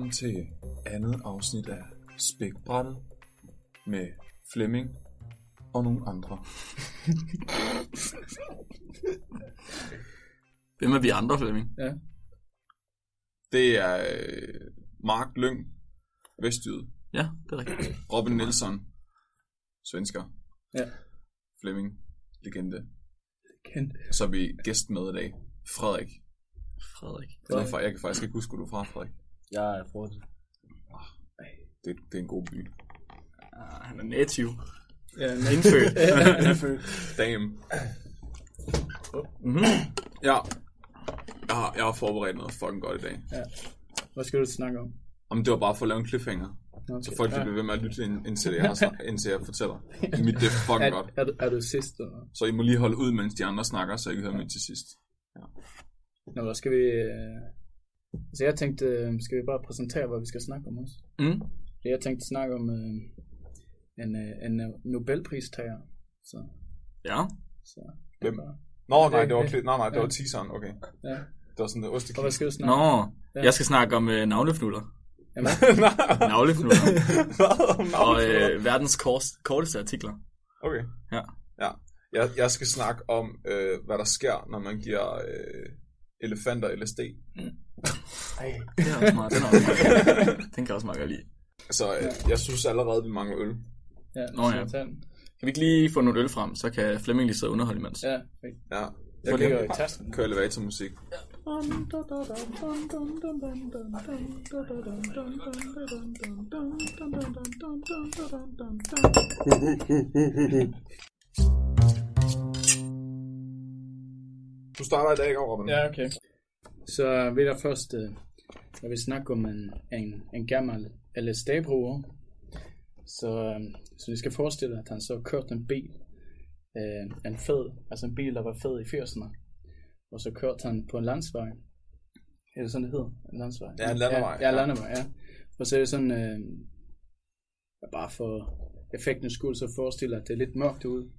Velkommen til andet afsnit af Spækbrættet med Flemming og nogle andre. Hvem er vi andre, Flemming? Ja. Det er øh, Mark Lyng, Vestjyd, Ja, det er rigtigt. Robin Nielsen, svensker, Ja. Flemming, legende. Kendt. Og så er vi gæst med i dag, Frederik. Frederik. For, jeg kan faktisk ikke huske, hvor du er fra, Frederik. Jeg er fra det. Det, det er en god by. Ah, han er native. Ja, men, Indfødt. Damn. mm-hmm. Ja, jeg har, jeg har forberedt noget fucking godt i dag. hvad skal du snakke om? Om det var bare for at lave en cliffhanger. Okay. Så folk kan blive ved med at lytte, ind- indtil jeg, har, indtil jeg fortæller. Mit det er fucking godt. Er, er, du, er sidst? Eller? Så I må lige holde ud, mens de andre snakker, så I kan høre mit til sidst. Nå, hvad skal vi... Øh... Altså jeg tænkte, øh, skal vi bare præsentere, hvad vi skal snakke om også? Mm. Jeg tænkte snakke om øh, en, øh, en øh, Nobelpristager. Så, Ja. så Hvem? Bare- Nå, nej, det var, var- kli- nej, nej, det var Ja. teaseren, okay. Ja. Det var sådan en Og hvad skal du snakke Nå? Ja. jeg skal snakke om øh, navlefnuller. Jamen, Navlefnuller. Og øh, verdens kors, korteste artikler. Okay. Ja. Ja. Jeg, jeg skal snakke om, øh, hvad der sker, når man giver øh, elefanter LSD. ej. Det er også meget, den er også meget Den kan jeg også meget godt lide. Så øh, jeg synes allerede, vi mangler øl. Ja, Nå, ja. Kan vi ikke lige få nogle øl frem, så kan Flemming lige sidde og underholde imens. Ja, Ja. jeg ligger i kan tasken. køre elevatormusik. Du starter i dag, ikke, Robin? Ja, okay. Så vil jeg først, øh, jeg vil snakke om en, en, en gammel LSD-bruger. Så, øh, så vi skal forestille, at han så kørte en bil, øh, en fed, altså en bil, der var fed i 80'erne. Og så kørte han på en landsvej. Er det sådan, det hedder? En landsvej? Ja, en landevej, Ja, ja ja. landevej, ja. Og så er det sådan, øh, bare for effektens skyld, så forestiller at det er lidt mørkt ude.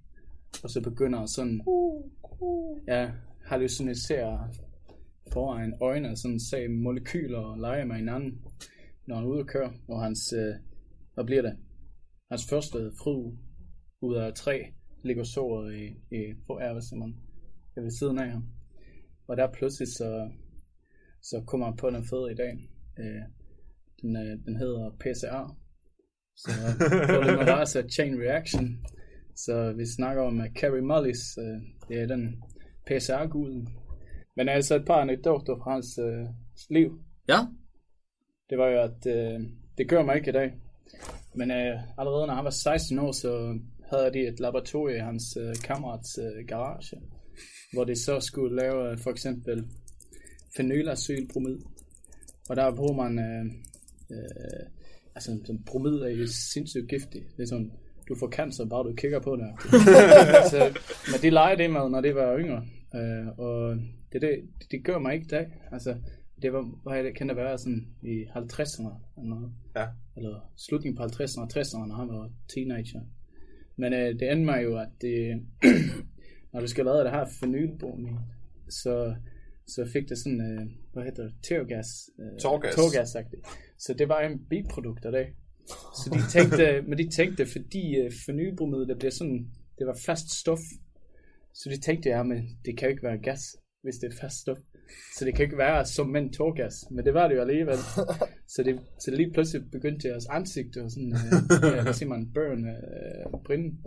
Og så begynder sådan, ja, hallucinisere foran øjnene, sådan se molekyler og lege med hinanden, når han er ude at køre. Og hans, øh, hvad bliver det? Hans første fru ud af tre ligger så i, i på hvad siger man, ved siden af ham. Og der pludselig så, så kommer han på den fede i dag. Øh, den, øh, den hedder PCR. Så øh, polymerase chain reaction. Så vi snakker om uh, Carrie Mullis, uh, det er den PCR-guden. Men altså et par anekdoter fra hans uh, liv. Ja, Det var jo, at uh, det gør mig ikke i dag. Men uh, allerede når han var 16 år, så havde de et laboratorium i hans uh, kammerats uh, garage. Hvor de så skulle lave uh, for eksempel phenylacylbromid. Og der bruger man, uh, uh, altså sådan bromid er jo sindssygt giftigt. Det er sådan, du får cancer, bare du kigger på det. så, men de legede det med, når det var yngre. Uh, og det, det, det gør mig ikke i dag. Altså, det var, hvad det, kan det være sådan i 50'erne eller noget. Ja. Eller slutningen på 50'erne og 60'erne, når han var teenager. Men øh, det endte mig jo, at det, når du skal lave det her phenylbromid, så, så fik det sådan, øh, hvad hedder det, teogas. Øh, Tårgas. Tårgas, Så det var en biprodukt af det. Så de tænkte, men de tænkte, fordi øh, phenylbromid, det bliver sådan, det var fast stof. Så de tænkte, ja, men det kan jo ikke være gas, hvis det er fast stof. Så det kan ikke være som en tårgas, men det var det jo alligevel. Så det, så lige pludselig begyndte deres ansigt og sådan, øh, ja, hvad siger man, burn, øh, brinde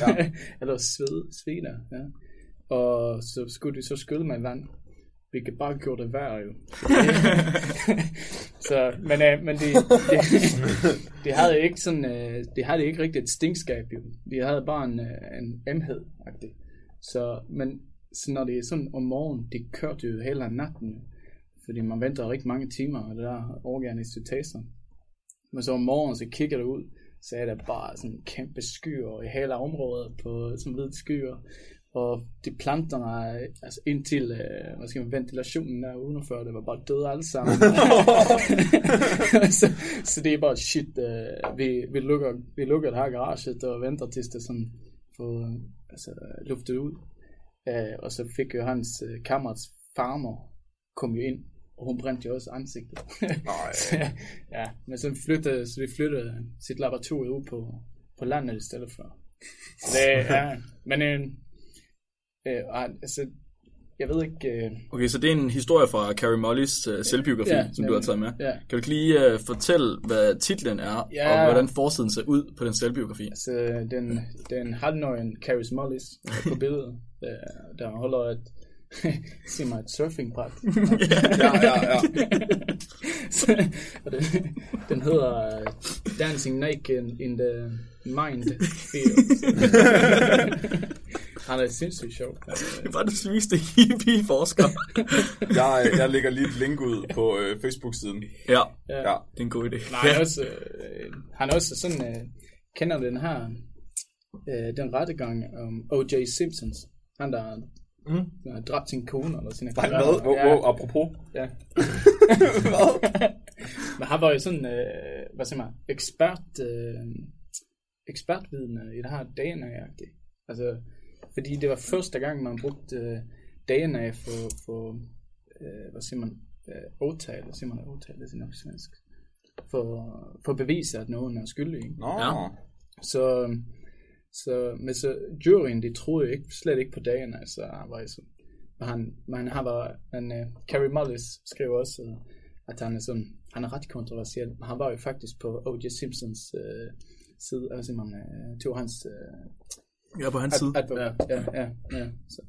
ja. eller sved, sveder, ja. Og så skulle de så skylle med vand, hvilket bare gjorde det værre jo. så, men, øh, men de, de, de, havde ikke sådan, øh, de havde ikke rigtig et stinkskab jo. De havde bare en, øh, en emhed. Så, men så når det er sådan om morgenen, de kørte jo hele natten. Fordi man venter rigtig mange timer, og det der organisk syntese. Men så om morgenen, så kigger du ud, så er der bare sådan kæmpe skyer i hele området på sådan hvide skyer. Og de planterne, altså indtil øh, hvad skal man, ventilationen der udenfor, det var bare døde alle sammen. så, så det er bare shit, øh, vi, vi, lukker, vi lukker det her garaget og venter til det sådan får øh, altså, luftet ud. Øh, og så fik jo hans øh, kammerets farmer kom jo ind og hun brændte jo også ansigtet. Nej. Så, ja, men så flyttede, så de flyttede sit laboratorium ud på, på landet i stedet for. Så det ja, men øh, øh, altså, jeg ved ikke, øh, Okay, så det er en historie fra Carrie Mollys uh, selvbiografi, Ja, som du har taget med. ja. Kan du ikke lige uh, fortælle, hvad titlen er, Ja. og hvordan forsiden ser ud på den selvbiografi? altså, den, den halvnøgen Caris Mollis på billedet, øh, der holder et, sig mig et surfingbræt. Ja, ja, ja. Så, og den, den hedder øh, Dancing Naked in the Mind Field. Han er sindssygt sjov. Det er bare det sygeste hippie-forsker. Jeg, jeg lægger lige et link ud på øh, Facebook-siden. ja, Ja. det er en god idé. Nej, han er også, øh, han er også sådan, øh, kender den her, øh, den rettegang om O.J. Simpsons. Han der, Mm. der har dræbt sin kone eller sin Nej, hvad? Wow, wow, apropos. Ja. Hvad? Men han var jo sådan, øh, hvad siger man, ekspert, øh, ekspertvidende i det her DNA-agtigt. Altså, fordi det var første gang, man brugte øh, DNA for, for øh, hvad siger man, øh, åtal, hvad siger man, åtal, det er nok svensk, for, for at bevise, at nogen er skyldig. Nå. Ja. Så, så, men så juryen, de troede ikke, slet ikke på DNA, så han var så, han, men han var, men uh, Carrie Mullis skrev også, at han er sådan, han er ret kontroversiel, men han var jo faktisk på O.J. Simpsons uh, side, altså man uh, tog hans uh, Jeg er på hans side. advokat. Ja, ja, ja, ja. Så,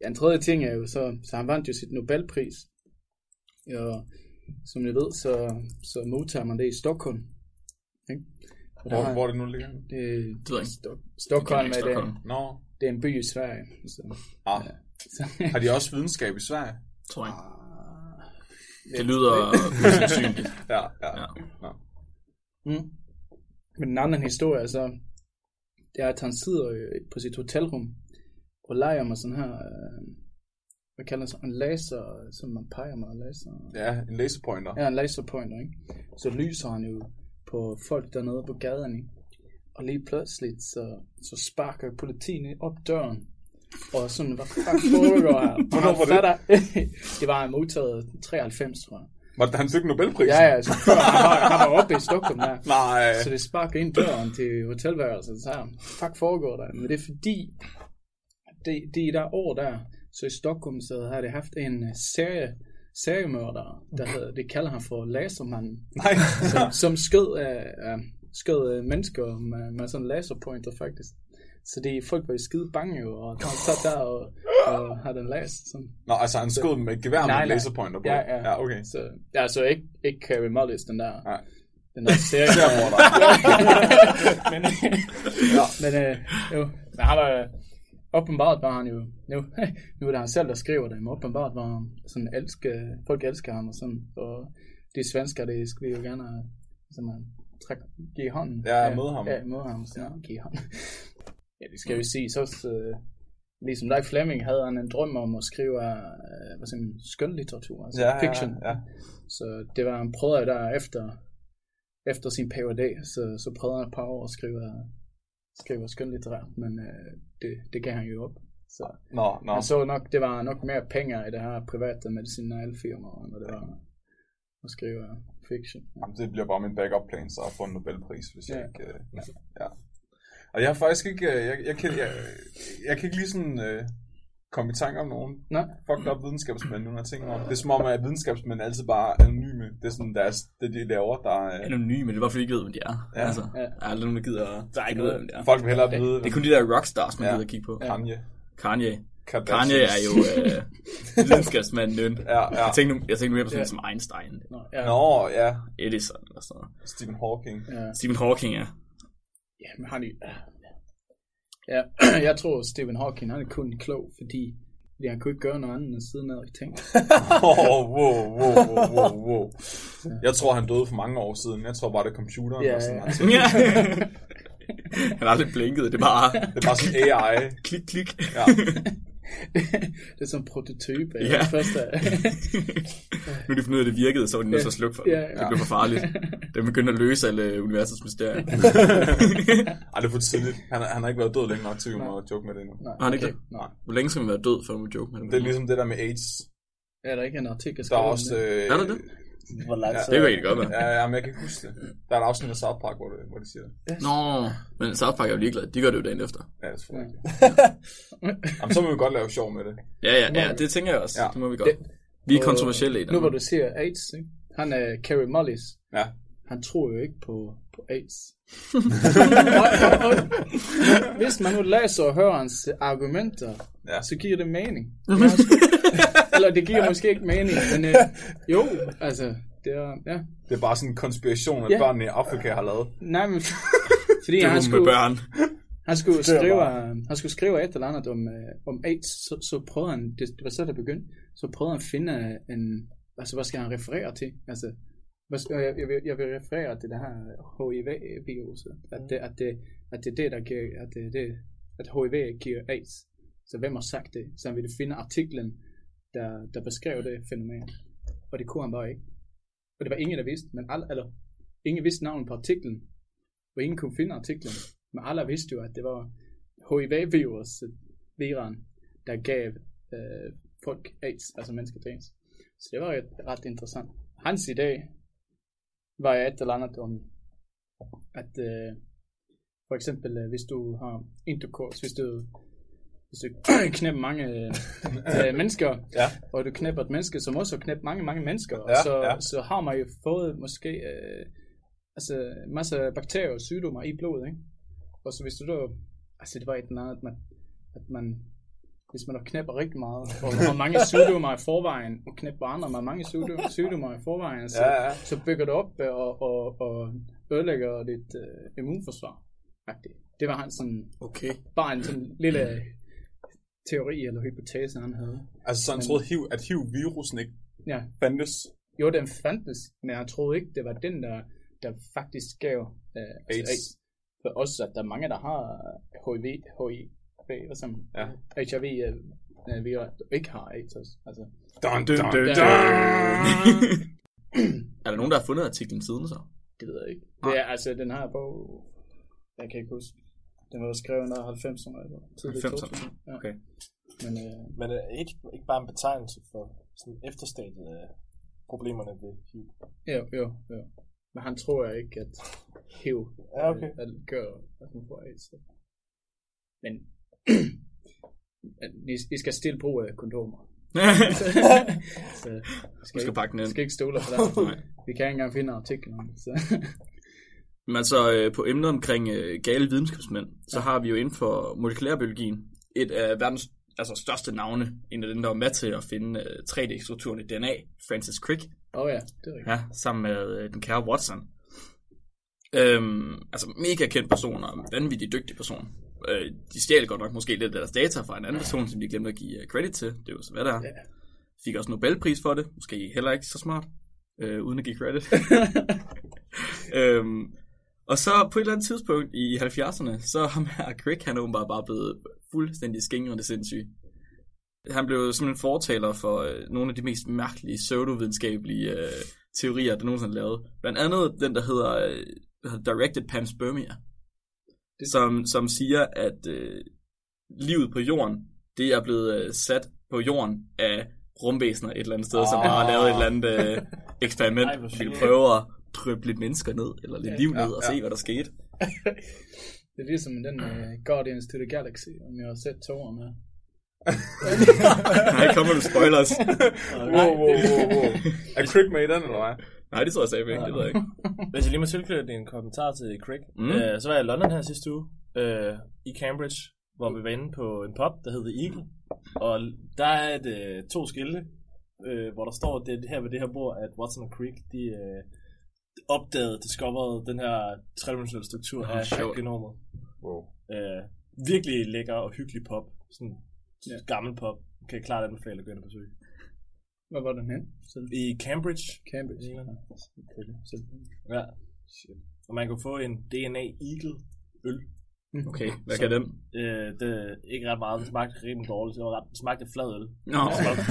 ja, en tredje ting er jo så, så han vandt jo sit Nobelpris, og som I ved, så, så modtager man det i Stockholm. Ikke? Og der Hvor, har- hvor er det nu ligger? det, ved jeg ikke. Stok- Stockholm, Ikke er det, Stockholm. Nå. det er en by i Sverige. Så, Ah. så, Har de også videnskab i Sverige? tror jeg. Det lyder usandsynligt. Ja, ja. Ja. Nå. mm. Men den anden historie, så, det er, at han sidder jo på sit hotelrum og leger med sådan her, øh, hvad kalder det, en laser, som man peger med en laser. Ja, en laserpointer. Ja, en laserpointer, ikke? Så lyser han jo på folk dernede på gaden, ikke? Og lige pludseligt, så, så sparker politiet op døren. Og sådan, hvad fuck foregår her? Hvornår var det? det var modtaget 93, tror jeg. Var det, han fik Nobelprisen? Ja, ja, så før han var, han var oppe i Stockholm der. Nej. Så det sparker ind døren til hotelværelset, så her, fuck foregår der? Men det er fordi, det, de der år der, så i Stockholm, så har det haft en øh, serie, seriemørder, der hedder, det kalder han for Lasermanden, Nej. som, som skød, øh, øh, skød øh, mennesker med, med sådan laserpointer faktisk. Så de folk var jo skide bange jo, og han sad der og, og havde den laser. Sådan. Nå, altså han skød med et gevær med en laserpointer på. Ja, ja. ja okay. Så, ja, så ikke, ikke Carrie Mullis, den der, Nej. den der serie. Seriemorder. men, Ja. men øh, jo, men han var, åbenbart var han jo, nu, nu er det han selv, der skriver det, men åbenbart var han sådan, elske, folk elsker ham og sådan, og de svensker, det skal vi jo gerne have, så man trække, give hånden. Ja, møde ham. Ja, møde ham, så ja, give hånden. Ja, det skal jo sige, så øh, ligesom Leif Fleming havde han en drøm om at skrive øh, hvad man, skønlitteratur, altså Ja, ja, fiction. ja. Så det var han prøvede der efter, efter sin PhD, så, så prøvede han et par år at skrive, skrive skønlitterært, men øh, det, det gav han jo op. Så Nå, nå. han så nok, det var nok mere penge i det her private medicinalfirma, når det var at skrive fiction. Jamen, det bliver bare min backup plan, så at få en Nobelpris, hvis jeg Ja. ikke... Øh, ja. Og jeg har faktisk ikke... øh, Jeg, jeg, kan, jeg, jeg kan ikke lige sådan... Øh, komme i tanke om nogen Nej, fucked up videnskabsmænd, nu når jeg tænker om. Det er som om, at videnskabsmænd altid bare er anonyme. Det er sådan deres, det de laver, der er... Anonyme, det er bare fordi, de ikke ved, hvem de er. Ja. Altså, Ja. der er aldrig nogen, der gider Der er ikke noget- hvem de er. Folk vil hellere vide, Det er kun de der rockstars, man Ja. gider kigge på. Kanye. Kanye. Kardashians. Kanye er jo øh, videnskabsmanden. Ja, ja. Jeg tænkte, jeg tænkte mere på sådan Ja. som Einstein, Nå, ja. Nå, ja. Edison eller sådan noget. Stephen Hawking. Ja, Stephen Hawking, ja. Ja men han er Ja, jeg tror Stephen Hawking, han er kun klog, fordi, han kunne ikke gøre noget andet end ned og tænke. Oh, wow, wow, wow, wow, wow. Jeg tror, han døde for mange år siden. Jeg tror bare, det er computeren. Ja, og sådan ja. Han har aldrig blinket, det er bare Det er bare sådan AI. klik, klik. Ja. det er sådan en prototype. Ja. Ja. Første, nu er de fundet ud af, at det virkede, så var de nødt til at slukke for det. Ja, ja. Det blev for farligt. Den begyndte at løse alle universets mysterier. Ej, det er for tidligt. Han, har- han har ikke været død længe nok til, at vi må joke med det nu. Nej, han ikke det? Nej. Hvor længe skal man være død, før man må joke med det? Det er ligesom det der med AIDS. Er der ikke en artikel Der er skrevet om også... det? Øh, Er der det? Hvor lang Ja. tid? Det kan egentlig godt være. Ja, ja, men jeg kan ikke huske det. Der er et afsnit af South Park, hvor, det, hvor de siger det. Nå, men South Park er jo ligeglad. De gør det jo dagen efter. Ja, det er selvfølgelig. Ja. Jamen, så må vi godt lave sjov med det. Ja, ja, ja, det tænker jeg også. Ja. Det må vi godt. Vi er kontroversielle i Nu hvor du siger AIDS, ikke? han er Carrie Mullis. Ja. Han tror jo ikke på, på AIDS. og, og, og, hvis man nu læser og hører hans argumenter, Ja. så giver det mening. Er Eller det giver måske ikke mening, men øh, jo, altså, det er, ja. Det er bare sådan en konspiration, at Ja. børnene i Afrika har lavet. Nej, men, fordi Det han skulle, børn. han skulle skrive, øh, han skulle skrive et eller andet om, øh, om AIDS, så, så prøvede han, det, det var så der begyndte, så prøvede han at finde en, altså hvad skal han referere til? Altså, jeg, jeg, vil, jeg vil referere til det her HIV-virus, at det, at det, at det er det, der giver, at det, det, at HIV giver AIDS. Så hvem har sagt det? Så han ville finde artiklen, der, der beskrev det fænomen. Og det kunne han bare ikke. Og det var ingen, der vidste, men alle, eller, ingen vidste navnet på artiklen, og ingen kunne finde artiklen. Men alle vidste jo, at det var HIV-virus, viren, der gav øh, folk AIDS, altså mennesker til AIDS. Så det var ret, ret interessant. Hans idé var et eller andet om, at øh, for eksempel, øh, hvis du har intercourse, hvis du, hvis du knæpper mange øh, mennesker, Ja. og du knæpper et menneske, som også har knæppet mange, mange mennesker, Ja, så, ja. så har man jo fået måske øh, altså, en masse bakterier og sygdommer i blodet, ikke? Og så hvis du da, altså det var et eller andet, at man, at man hvis man knæpper rigtig meget, og har mange sygdommer i forvejen, og knæpper andre med mange sygdommer, i forvejen, så, Ja, ja. så bygger det op øh, og, og, og ødelægger dit øh, immunforsvar. -agtigt. Det var han sådan, Okay. bare en sådan lille teori eller hypotese, han havde. Altså, så han Men- troede, HIV, at HIV-virusen ikke Ja, fandtes. jo, den fandtes, men jeg troede ikke, det var den, der, der faktisk gav øh, altså AIDS. AIDS. For også, at der er mange, der har HIV, HIV, hvad som, Ja. HIV, øh, øh, vi ikke har AIDS. Altså, Dun, dun, dun, dun. er der nogen, der har fundet artiklen siden så? det ved jeg ikke. Det er altså den her bog, jeg kan ikke huske. Den var skrevet under 90'erne eller tidligt 90'erne, 2000. Ja. okay. Men øh, Men er det ikke, ikke bare en betegnelse for sådan efterstadiet af problemerne ved HIV? jo, jo, jo. Men han tror jeg ikke, at HIV Ja, okay. at gør, at man får AIDS. Men vi, vi skal stille bruge af kondomer. så vi Du skal, skal pakke den ind. skal ikke stole på det. vi kan ikke engang finde artiklen om det. Så. Men altså øh, på emnet omkring øh, gale videnskabsmænd, så ja. har vi jo inden for molekylærbiologien et af verdens altså, største navne, en af dem, der var med til at finde øh, 3D-strukturen i DNA, Francis Crick, Åh oh, ja, det er rigtigt. ja, sammen med øh, den kære Watson. Øhm, altså mega kendt person og vanvittig dygtig person. Øh, de stjal godt nok måske lidt af deres data fra en anden person, som de glemte at give øh, credit til. Det er jo så, hvad der er. Fik også Nobelpris for det. Måske heller ikke så smart, øh, uden at give credit. øhm, og så på et eller andet tidspunkt i 70'erne, så ham her Crick, han er åbenbart bare blevet fuldstændig skængrende sindssyg. Han blev simpelthen fortaler for øh, nogle af de mest mærkelige pseudovidenskabelige øh, teorier, der nogensinde er lavet. Blandt andet den, der hedder, øh, der hedder Directed Panspermia, som, som siger, at øh, livet på jorden, det er blevet øh, sat på jorden af rumvæsener et eller andet sted, oh. som bare har lavet et eller andet øh, eksperiment, Ej, fedt. prøve at dryppe lidt mennesker ned, eller lidt Ja. liv ned, Ja, og ja. se, hvad der skete. Det er ligesom den uh, Guardians to the Galaxy, om jeg har set toeren her. Nej, kommer du spoilers? Wow, wow, wow, wow. Er Crick med i den, eller hvad? Nej, det tror jeg sagde ikke, det ved jeg ikke. Hvis jeg lige må tilknytte en kommentar til Craig, Mm. øh, så var jeg i London her sidste uge, øh, i Cambridge, hvor vi var inde på en pub, der hedder Eagle. Og der er et, øh, to skilte, øh, hvor der står det her ved det her bord, at Watson og Crick, de øh, opdagede, discoverede den her tredimensionelle struktur Nå, af sjovt. genomet. Wow. Øh, virkelig lækker og hyggelig pop. Sådan ja. gammel pop. Kan jeg klart anbefale at gå ind og besøge. Hvor var den hen? Så I Cambridge. Cambridge. Ja, selvfølgelig. Ja. Og man kunne få en DNA Eagle øl. Okay, hvad kan den? Øh, det er ikke ret meget. Det smagte rimelig dårligt. Det, var ret, smagte flad øl. Nå,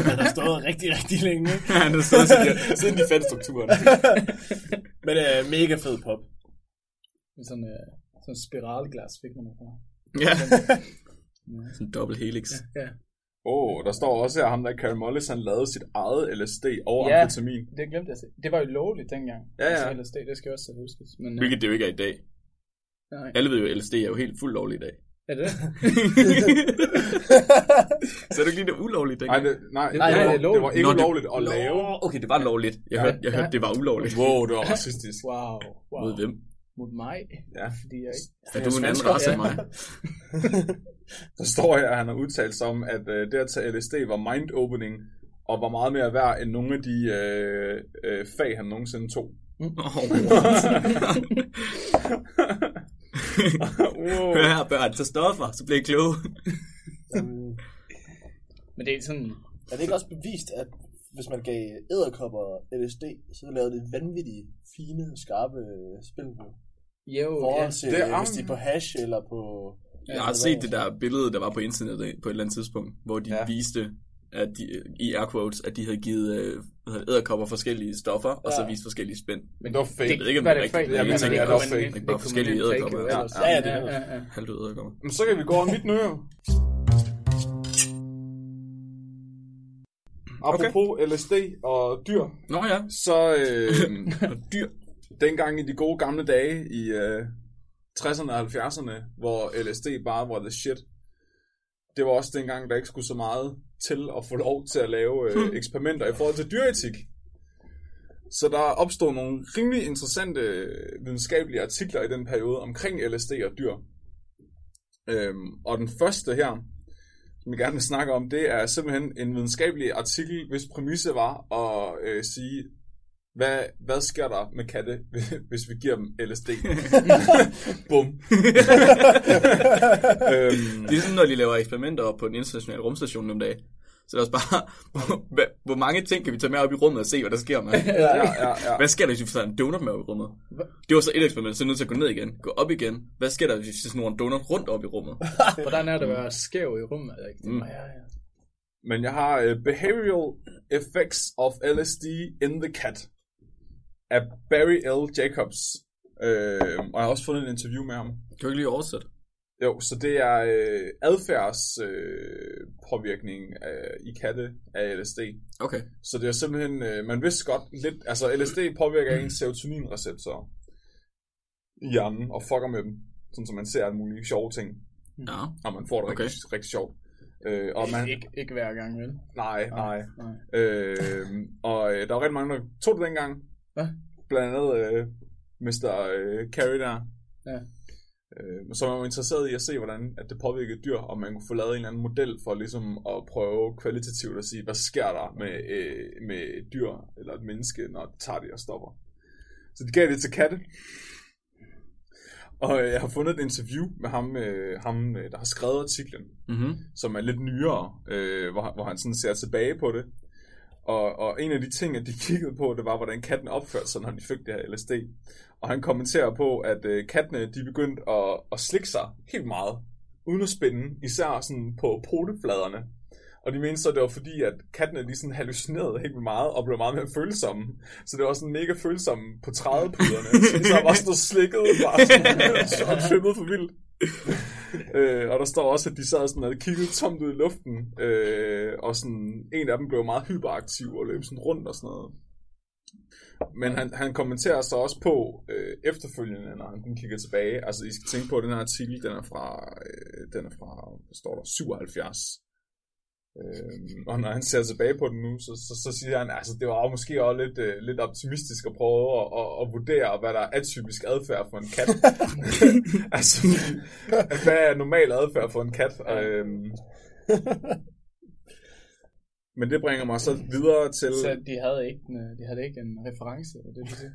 Den har stået rigtig, rigtig længe. ja, det stod siden, siden de fandt strukturen. Men øh, mega fed pop. Sådan uh, sådan spiralglas fik man fra. Ja. Sådan en dobbelt helix. Ja. Åh, oh, der står også her, ham der Karen Mollis, han lavede sit eget LSD og Ja. amfetamin. Det glemte jeg at se. Det var jo lovligt dengang. Ja, ja. Altså, LSD, det skal også huskes. Men, øh, Hvilket det jo ikke er i dag. nej. Alle ved jo, at LSD er jo helt fuldt lovligt i dag. Er det det? Så er det ikke lige det ulovligt Nej, dengang? det, nej, Nej, det, nej, var, det det lovligt. var ikke Nå, det- ulovligt at lave. Okay, det var lovligt. Jeg Ja. hørte, jeg Ja. hørte det var ulovligt. Wow, det var racistisk. Wow. wow. Mod hvem? Mod mig. Ja. Fordi jeg ikke... Er du en anden race end mig? Der står her, at han har udtalt sig om, at øh, det at tage LSD var mind-opening, og var meget mere værd end nogle af de øh, øh, fag, han nogensinde tog. wow. Hør her, børn, så stoffer, så bliver I kloge. Øhm, Men det er sådan... er det ikke også bevist, at hvis man gav æderkopper LSD, så lavede det vanvittigt fine, skarpe spil? Jo, til, Det er hvis de er på hash eller på... Jeg har set det der billede, der var på internettet på et eller andet tidspunkt, hvor de Ja. ja. viste, at de, i air quotes, at de havde givet øh, hvad hedder det, æderkopper forskellige stoffer, og så Ja. vist forskellige spænd. Men det var fake. Jeg ved ikke, om var det er rigtigt. fake. Jamen, men det er fake. Ikke bare det forskellige æderkopper. ellers. Ja, ja, det er ja, det. ja, ja. Halvdøde æderkopper. Men så kan vi gå over mit nøje. Apropos LSD og dyr, Nå ja, så øh, dyr. Dengang i de gode gamle dage i øh, 60'erne og 70'erne, hvor LSD bare var the shit, det var også dengang, der ikke skulle så meget til at få lov til at lave øh, eksperimenter i forhold til dyreetik. Så der opstod nogle rimelig interessante øh, videnskabelige artikler i den periode omkring LSD og dyr. Øhm, og den første her, som jeg gerne vil snakke om, det er simpelthen en videnskabelig artikel, hvis præmisse var at øh, sige, hvad, hvad sker der med katte, hvis vi giver dem LSD? Bum. øhm, Det er sådan, når de laver eksperimenter på den internationale rumstation nogle dage. Så det er også bare, hvor, hvor mange ting kan vi tage med op i rummet og se, hvad der sker med? ja, ja, ja. Hvad sker der, hvis vi får en donut med op i rummet? Det var så et eksperiment, så er nødt til at gå ned igen, gå op igen. Hvad sker der, hvis vi snor en donut rundt op i rummet? Hvordan er det at være skæv i rummet? Ikke? Mm. Ja, ja. Men jeg har uh, Behavioral Effects of LSD in the Cat af Barry L. Jacobs. Øh, og jeg har også fundet et interview med ham. Kan du ikke lige oversætte? Jo, så det er øh, adfærds øh, påvirkning af, i katte af LSD. Okay. Så det er simpelthen, øh, man vidste godt lidt, altså LSD påvirker ens serotoninreceptorer i hjernen og fucker med dem, sådan så man ser alle mulige sjove ting, Ja. og man får det Okay. rigtig, rigtig sjovt. Øh, og man, Ikke, ikke hver gang, vel? nej, nej. Nej. Øh, og øh, der var rigtig mange, der tog det dengang. Hvad? Blandt andet øh, Mr. Øh, Carey der. Ja. Øh, så man var interesseret i at se, hvordan at det påvirkede dyr, og man kunne få lavet en eller anden model for ligesom at prøve kvalitativt at sige, hvad sker der med, øh, med et dyr eller et menneske, når det tager det og stopper. Så de gav det til katte. Og øh, jeg har fundet et interview med ham, øh, ham øh, der har skrevet artiklen Mm-hmm. som er lidt nyere, øh, hvor, hvor han sådan ser tilbage på det. Og, og en af de ting, at de kiggede på, det var, hvordan katten opførte sig, når de fik det her LSD. Og han kommenterer på, at øh, kattene, de begyndte at, at slikke sig helt meget, uden at spænde, især sådan på potefladerne. Og de mente så, at det var fordi, at kattene de sådan hallucinerede helt meget, og blev meget mere følsomme. Så det var sådan mega følsomme på trædepuderne. så der var sådan noget slikket, bare sådan, og trippet for vildt. øh, og der står også, at de sad sådan og kiggede tomt ud i luften, øh, og sådan, en af dem blev meget hyperaktiv og løb sådan rundt og sådan noget. Men han, han kommenterer så også på øh, efterfølgende, når han kigger tilbage. Altså, I skal tænke på, at den her artikel, den er fra, øh, den er fra står der, 77. Øh, og når han ser tilbage på den nu, så, så, så siger han, altså det var jo måske også lidt, øh, lidt optimistisk at prøve at, at, at vurdere, hvad der er atypisk adfærd for en kat. altså, hvad er normal adfærd for en kat? Øh, men det bringer mig så videre til... Så de havde ikke en, de havde ikke en reference, er det du siger?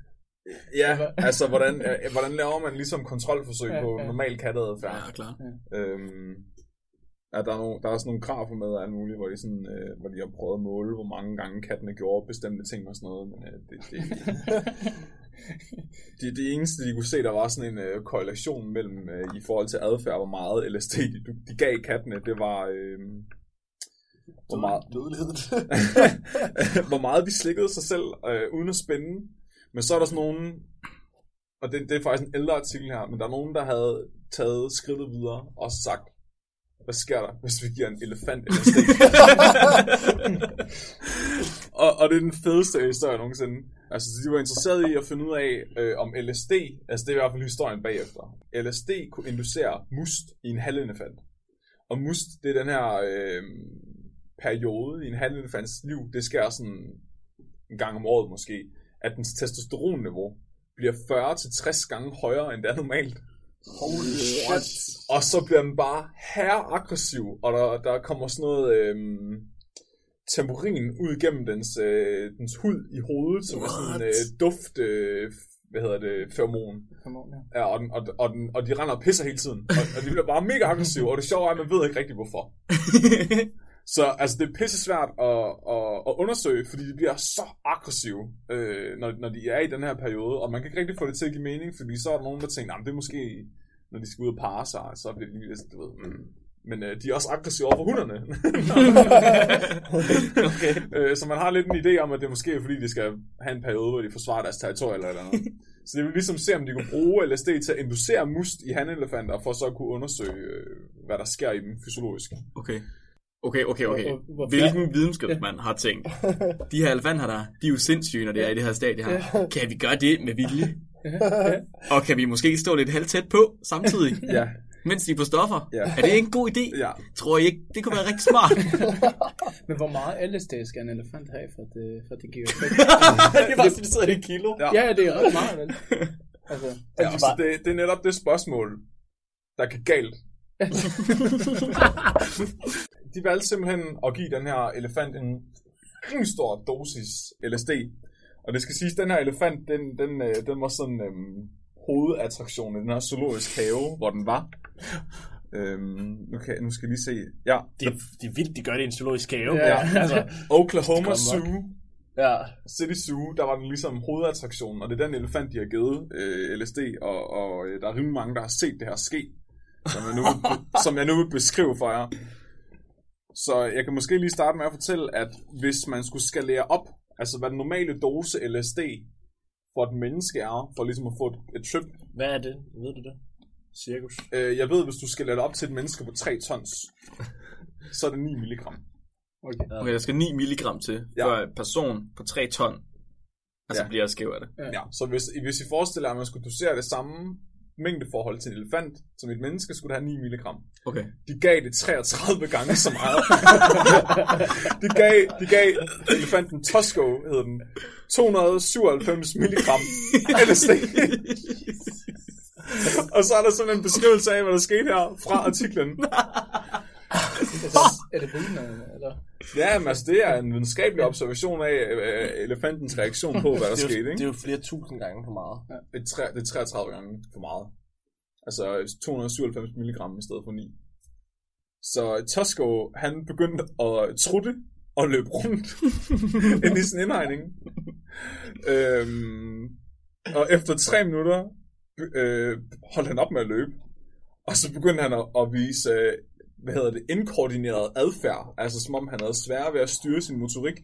Ja, altså hvordan, øh, hvordan laver man ligesom kontrolforsøg Ja, på ja. normal katteadfærd? Ja, klar. Øhm, ja, der, er nogle, der er også nogle grafer med og alt muligt, hvor de, sådan, øh, hvor de har prøvet at måle, hvor mange gange kattene gjorde bestemte ting og sådan noget, men øh, det, det, det, det eneste, de kunne se, der var sådan en øh, korrelation mellem, øh, i forhold til adfærd, hvor meget LSD de, de gav kattene, det var, øh, hvor, meget, hvor meget de slikkede sig selv, øh, uden at spænde. Men så er der sådan nogen, og det, det er faktisk en ældre artikel her, men der er nogen, der havde taget skridtet videre og sagt, hvad sker der, hvis vi giver en elefant LSD? og, og det er den fedeste historie nogensinde. Altså, de var interesseret i at finde ud af, øh, om LSD, altså det er i hvert fald historien bagefter, LSD kunne inducere must i en halvelefant. Og must, det er den her øh, periode i en halvelefants liv, det sker sådan en gang om året måske, at dens testosteronniveau bliver 40-60 gange højere, end det er normalt. Holy shit. Og så bliver den bare her aggressiv, og der, der kommer sådan noget øhm, temporin ud igennem dens, øh, dens hud i hovedet, som er sådan en What? øh, duft, øh, hvad hedder det, feromon. Come on, ja. Ja, og, den, og, og, den, og de render og pisser hele tiden. Og, og de bliver bare mega aggressive, og det sjove er, at man ved ikke rigtig hvorfor. Så altså, det er pisse svært at, at, at undersøge, fordi de bliver så aggressive, øh, når, når de er i den her periode, og man kan ikke rigtig få det til at give mening, fordi så er der nogen, der tænker, nah, det er måske, når de skal ud og parre sig, så bliver de lige lidt, du ved, mm. Men øh, de er også aggressive over for hunderne. okay. øh, så man har lidt en idé om, at det måske er fordi, de skal have en periode, hvor de forsvarer deres territorium eller noget. Så det vil ligesom se, om de kunne bruge LSD til at inducere must i hanelefanter, for så at kunne undersøge, øh, hvad der sker i dem fysiologisk. Okay. Okay, okay, okay. Hvor- hvor- hvor- Hvilken videnskabsmand har tænkt, de her elefanter der, de er jo sindssyge, når det er i det her stadie her. Kan vi gøre det med vilje? Og kan vi måske stå lidt halvt tæt på samtidig, Ja, mens de er på stoffer? Ja. Er det ikke en god idé? ja. Tror I ikke, det kunne være rigtig smart? Men hvor meget LSD skal en elefant have, for at det, for at det giver effekt? det er bare sådan, det sidder i et kilo. Ja. ja, det er ret meget, vel? Altså, ja så det, det er netop det spørgsmål, der kan galt. De valgte simpelthen at give den her elefant en rimelig stor dosis LSD. Og det skal siges, at den her elefant, den, den, øh, den var sådan øhm, hovedattraktion i den her zoologisk have, hvor den var. Øhm, nu, kan, nu skal jeg lige se. Ja, Det, det er vildt, de gør det i en zoologisk have. Ja. altså, Oklahoma Zoo. ja. City Zoo, der var den ligesom hovedattraktionen, og det er den elefant, de har givet øh, LSD, og, og øh, der er rimelig mange, der har set det her ske, som jeg, nu vil, som jeg nu vil beskrive for jer. Så jeg kan måske lige starte med at fortælle, at hvis man skulle skalere op, altså hvad den normale dose LSD for et menneske er, for ligesom at få et, et trip, Hvad er det? Ved du det? Cirkus. øh, jeg ved, hvis du skalerer det op til et menneske på 3 tons, så er det 9 milligram. okay. Okay, der skal 9 milligram til, Ja. for en person på 3 ton, altså Ja. bliver skæv af det. Ja, så hvis, hvis I forestiller jer, at man skulle dosere det samme mængdeforhold til en elefant, som et menneske, skulle have 9 milligram. Okay. De gav det 33 gange så meget. de, gav, de gav elefanten Tosco, hed den, 297 milligram LSD. Og så er der sådan en beskrivelse af, hvad der skete her fra artiklen. Er det, er det eller? Ja, men altså, det er en videnskabelig observation af øh, elefantens reaktion på, hvad der det, er skete. det Ikke? er jo flere tusind gange for meget. Det, er tre, det er 33 gange for meget. Altså 297 milligram i stedet for 9. Så Tosco, han begyndte at trutte og løbe rundt ind i sin indhegning. øhm, og efter tre minutter øh, holdt han op med at løbe. Og så begyndte han at, at vise, øh, hvad hedder det, inkoordineret adfærd. Altså som om han havde svært ved at styre sin motorik.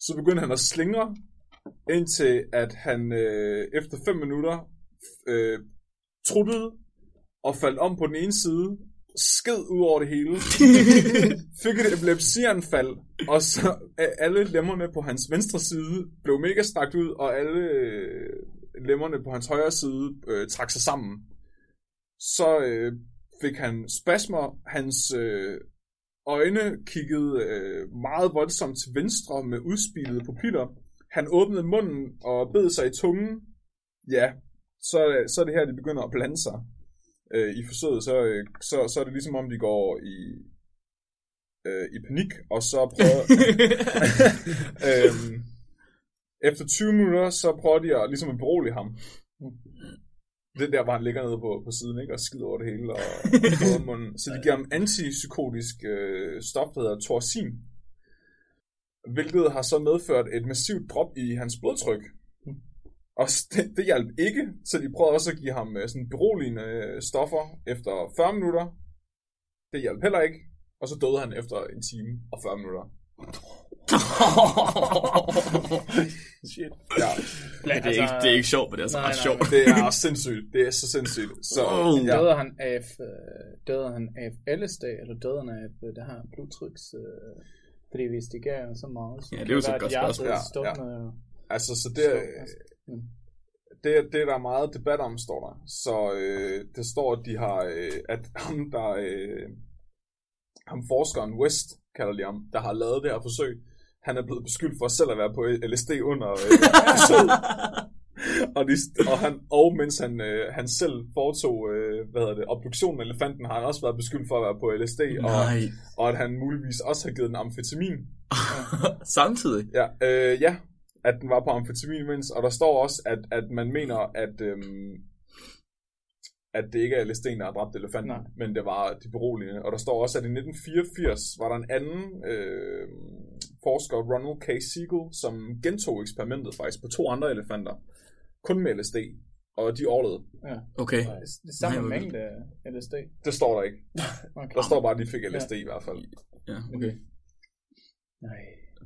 Så begyndte han at slingre, indtil at han øh, efter 5 minutter øh, truttede og faldt om på den ene side, sked ud over det hele, fik et epilepsianfald, og så øh, alle lemmerne på hans venstre side blev mega strakt ud, og alle øh, lemmerne på hans højre side øh, trak sig sammen. Så øh, fik han spasmer, hans øh, øjne kiggede øh, meget voldsomt til venstre med udspilede pupiller. Han åbnede munden og bed sig i tungen. Ja, så, så er det her, de begynder at blande sig øh, i forsøget. Så, så, så er det ligesom om, de går i, øh, i panik, og så prøver... øhm, efter 20 minutter, så prøver de at, ligesom at berolige ham. Det der, hvor han ligger nede på, på siden, ikke? Og skider over det hele, og, og. Så de giver ham antipsykotisk øh, stof, der hedder torsin, hvilket har så medført et massivt drop i hans blodtryk. Og s- det, det hjalp ikke, så de prøvede også at give ham øh, sådan beroligende øh, stoffer efter 40 minutter. Det hjalp heller ikke, og så døde han efter en time og 40 minutter. Shit. Ja, Men det, er ikke, det er ikke sjovt, men det er altså Nej, ret nej, sjovt. det er sindssygt. Det er så sindssygt. Så, Oh. ja. Døde han af, øh, døde han af LSD, eller døde han af øh, det her blodtryks... Øh, fordi hvis de gav så meget, så Ja, det er jo så godt spørgsmål. Ja, og- Altså, så det, er- Mm. det, er- det er der meget debat om, står der. Så øh, det står, at de har, øh, at ham der, øh, ham forskeren West, kalder de ham, der har lavet det her forsøg, han er blevet beskyldt for selv at være på LSD under øh, og, de, og, han, og mens han, øh, han selv foretog øh, hvad hedder det, obduktionen af elefanten, har han også været beskyldt for at være på LSD, og, Nej. og at han muligvis også har givet den amfetamin. Samtidig. Ja, øh, ja, at den var på amfetamin imens, og der står også, at, at man mener, at, øhm, at det ikke er LSD'en, der har dræbt elefanten, Nej. men det var de beroligende. Og der står også, at i 1984 var der en anden øh, forsker, Ronald K. Siegel, som gentog eksperimentet faktisk på to andre elefanter, kun med LSD, og de overlevede. Ja. Okay. Det er det samme Nej, mængde af LSD. Det står der ikke. Okay. Der står bare, at de fik LSD i hvert fald. Ja, okay. Nej.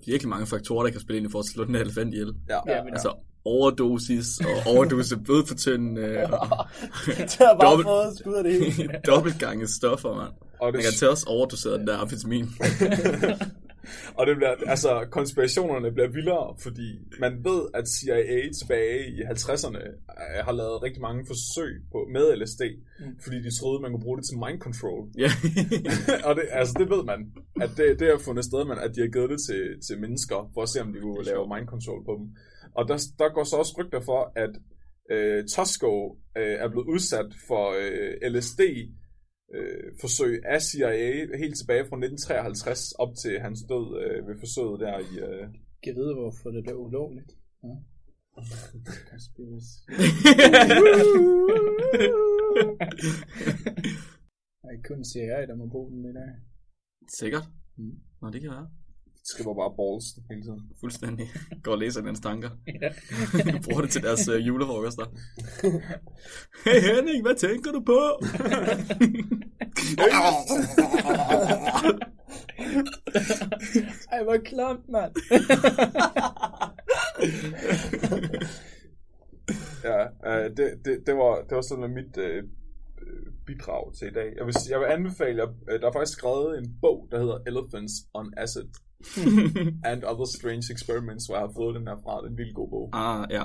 Virkelig mange faktorer, der kan spille ind i forhold til at slå den her elefant ihjel. Ja, Ja, ja, men- Altså overdosis og overdose blodfortyndende og Det har bare Dobbelt- fået skud af det hele. dobbeltgange stoffer, mand. og Man det, kan til også overdosere den der amfetamin. Og det bliver, altså, konspirationerne bliver vildere, fordi man ved, at CIA tilbage i 50'erne øh, har lavet rigtig mange forsøg på, med LSD, mm. fordi de troede, man kunne bruge det til mind control. ja. og det, altså, det ved man, at det, det har fundet sted, man, at de har givet det til, til mennesker, for at se, om de kunne lave mind control på dem. Og der, der går så også rygter for, at øh, Tosco øh, er blevet udsat for øh, LSD, øh, forsøg af CIA helt tilbage fra 1953 op til hans død øh, ved forsøget der i... Øh, Kan vide, hvorfor det blev ulovligt. Ja. Jeg kun CIA, der må bruge den i dag. Sikkert. Nå, det kan være. Skriver bare balls hele tiden. Fuldstændig. Går og læser deres tanker. Ja. Bruger det til deres øh, julefrokoster. Hey Henning, hvad tænker du på? Ej, hvor klamt, mand. Ja, øh, det, det, det, var, det var sådan mit øh, bidrag til i dag. Jeg vil, jeg vil anbefale jer, øh, der er faktisk skrevet en bog, der hedder Elephants on Acid and Other Strange Experiments, hvor jeg har fået den her fra. Det er en vildt god bog. ah, ja.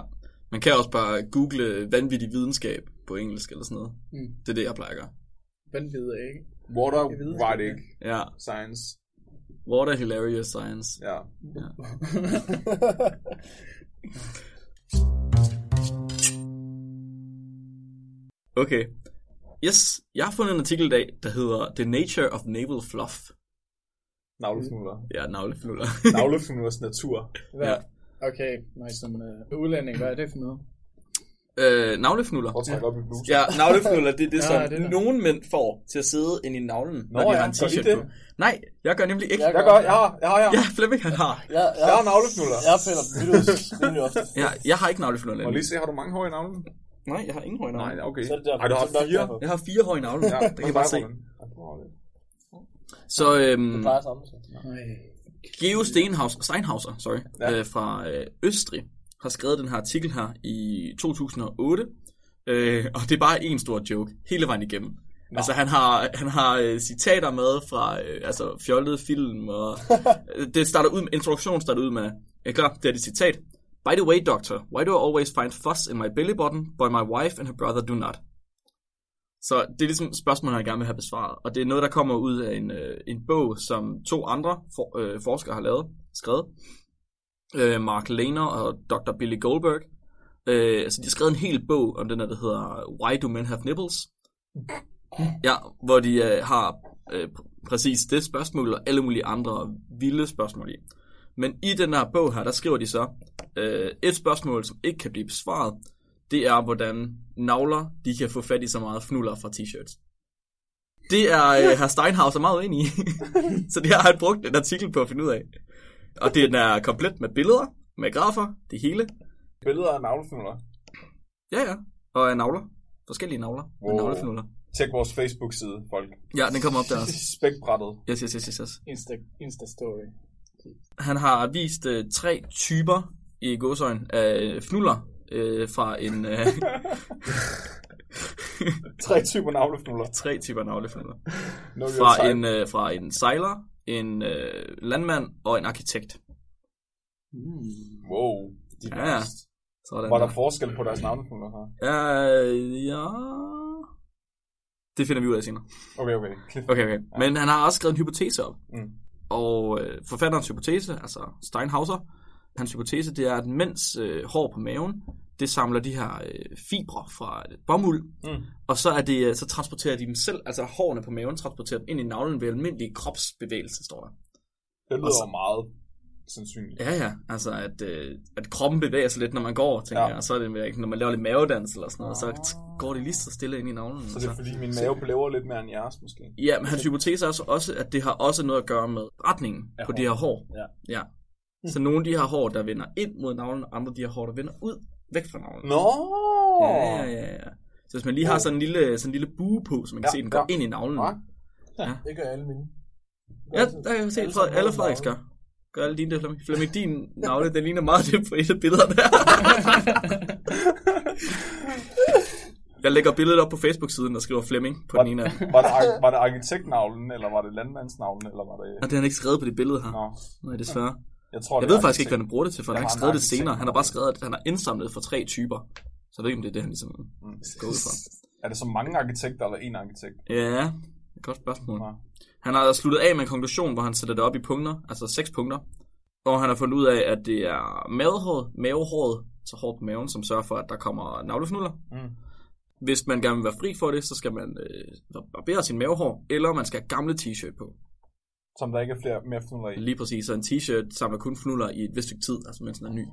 Man kan også bare google vanvittig videnskab på engelsk eller sådan noget. Mm. Det er det, jeg plejer at gøre. Vanvid, ikke? Water Writing Ja. Science. Water Hilarious Science. Ja. Ja. Okay. Yes, jeg har fundet en artikel i dag, der hedder The Nature of Naval Fluff. Navlefnuller. Ja, navlefnuller. Navlefnullers natur. Hvad? Ja. Okay, mig som uh, udlænding, hvad er det for noget? øh, navlefnuller. Prøv at trække op i blusen. Ja, navlefnuller, det er det, Ja, som det der. nogle mænd får til at sidde ind i navlen, når Nå de ja, har en t-shirt det? på. Nej, jeg gør nemlig ikke. Jeg Jeg gør, jeg har, jeg har, jeg har. Ja, Flemming han har. Jeg, jeg, Jeg har navlefnuller. Jeg finder videoer rimelig ofte. Ja, jeg har ikke navlefnuller. Må lige se, har du mange hår i navlen? Nej, jeg har ingen hår i navlen. Nej, okay. Så er det derfor. Ej, du har fire. Jeg har fire hår i navlen. Ja, det kan jeg bare se. Så øhm, Det plejer sammen. Geo Steinhaus, Steinhauser sorry, Ja. ja. øh, fra øh, Østrig har skrevet den her artikel her i 2008. Øh, og det er bare en stor joke, hele vejen igennem. Nå. Altså han har, han har øh, citater med fra øh, altså, fjollede film, og øh, det starter ud med, introduktionen starter ud med, øh, klar, det er det citat. By the way, doctor, why do I always find fuss in my belly button, but my wife and her brother do not? Så det er ligesom spørgsmål, jeg gerne vil have besvaret. Og det er noget, der kommer ud af en, øh, en bog, som to andre for, øh, forskere har lavet, skrevet. Øh, Mark Lehner og Dr. Billy Goldberg. Øh, så de har skrevet en hel bog om den der, der hedder Why Do Men Have Nipples? Ja, hvor de øh, har øh, pr- præcis det spørgsmål og alle mulige andre vilde spørgsmål i. Men i den her bog her, der skriver de så, øh, et spørgsmål, som ikke kan blive besvaret, det er, hvordan navler, de kan få fat i så meget fnuller fra t-shirts. Det er øh, herr Steinhauser meget uenig i. så det har han brugt en artikel på at finde ud af. Og den er komplet med billeder, med grafer, det hele. Billeder af navlefnuller. Ja, ja. Og af navler. Forskellige navler. Wow. Wow. Navlefnuller. Tjek vores Facebook-side, folk. Ja, den kommer op der også. Spækbrættet. Yes, yes, yes, yes, yes. Insta, Insta story. Han har vist øh, tre typer i godsøjen af fnuller øh, fra en... Øh, Tre typer navlefnuller. tre typer navlefnuller. Fra en, øh, fra en sejler, en øh, landmand og en arkitekt. Mm. Wow. De Ja, ja. Sådan Var der forskel på deres navlefnuller her? Øh, ja... Det finder vi ud af senere. Okay, okay. Okay, okay. Men han har også skrevet en hypotese op. Mm. Og øh, forfatterens hypotese, altså Steinhauser, hans hypotese, det er, at mens øh, hår på maven, det samler de her øh, fibre fra øh, bomuld, Mm. og så, er det, øh, så transporterer de dem selv, altså hårene på maven, transporterer dem ind i navlen ved almindelig kropsbevægelse, står der. Det lyder så- meget sandsynligt. Ja, ja, altså at, øh, at kroppen bevæger sig lidt, når man går, tænker Ja. ja. jeg, og så er det, når man laver lidt mavedans eller sådan noget, så t- går det lige så stille ind i navlen. Så det er fordi, min mave blæver lidt mere end jeres, måske. Ja, men hans hypotese er også, også, at det har også noget at gøre med retningen Af på de her hår. Ja. ja. Så nogle de her hår, der vender ind mod navlen, og andre de her hår, der vender ud, væk fra navlen. Nå! Ja, ja, ja, ja. Så hvis man lige har sådan en lille, sådan en lille bue på, så man kan Ja, se, den går ja. ind i navlen. Ja. Det gør alle mine. Ja, der kan jeg se, Alle Frederik, sammen alle har Frederiks gør. Gør alle dine det, Flemming. Flemming, din navle, den ligner meget det på et af billederne der. jeg lægger billedet op på Facebook-siden og skriver Flemming på den ene af dem. Var det, ar- var det arkitektnavlen, eller var det landmandsnavlen, eller var det... Og det har han ikke skrevet på det billede her. Nå, Nej, desværre. Jeg tror, Jeg ved faktisk ikke, hvad han bruger det til, for han har ikke skrevet det senere. Han har bare skrevet, at han har indsamlet for tre typer. Så jeg ved ikke, om det er det, han ligesom Mm. går ud fra. Er det så mange arkitekter, eller en arkitekt? Ja, godt spørgsmål. Nå. Han har sluttet af med en konklusion, hvor han sætter det op i punkter, altså seks punkter. Og han har fundet ud af, at det er mavehåret, mavehåret, så hår på maven, som sørger for, at der kommer navlefnuller. Mm. Hvis man gerne vil være fri for det, så skal man øh, barbere sin mavehår, eller man skal have gamle t-shirt på. Som der ikke er flere mere fnuller i. Lige præcis, så en t-shirt samler kun fnuller i et vist stykke tid, altså mens den er ny.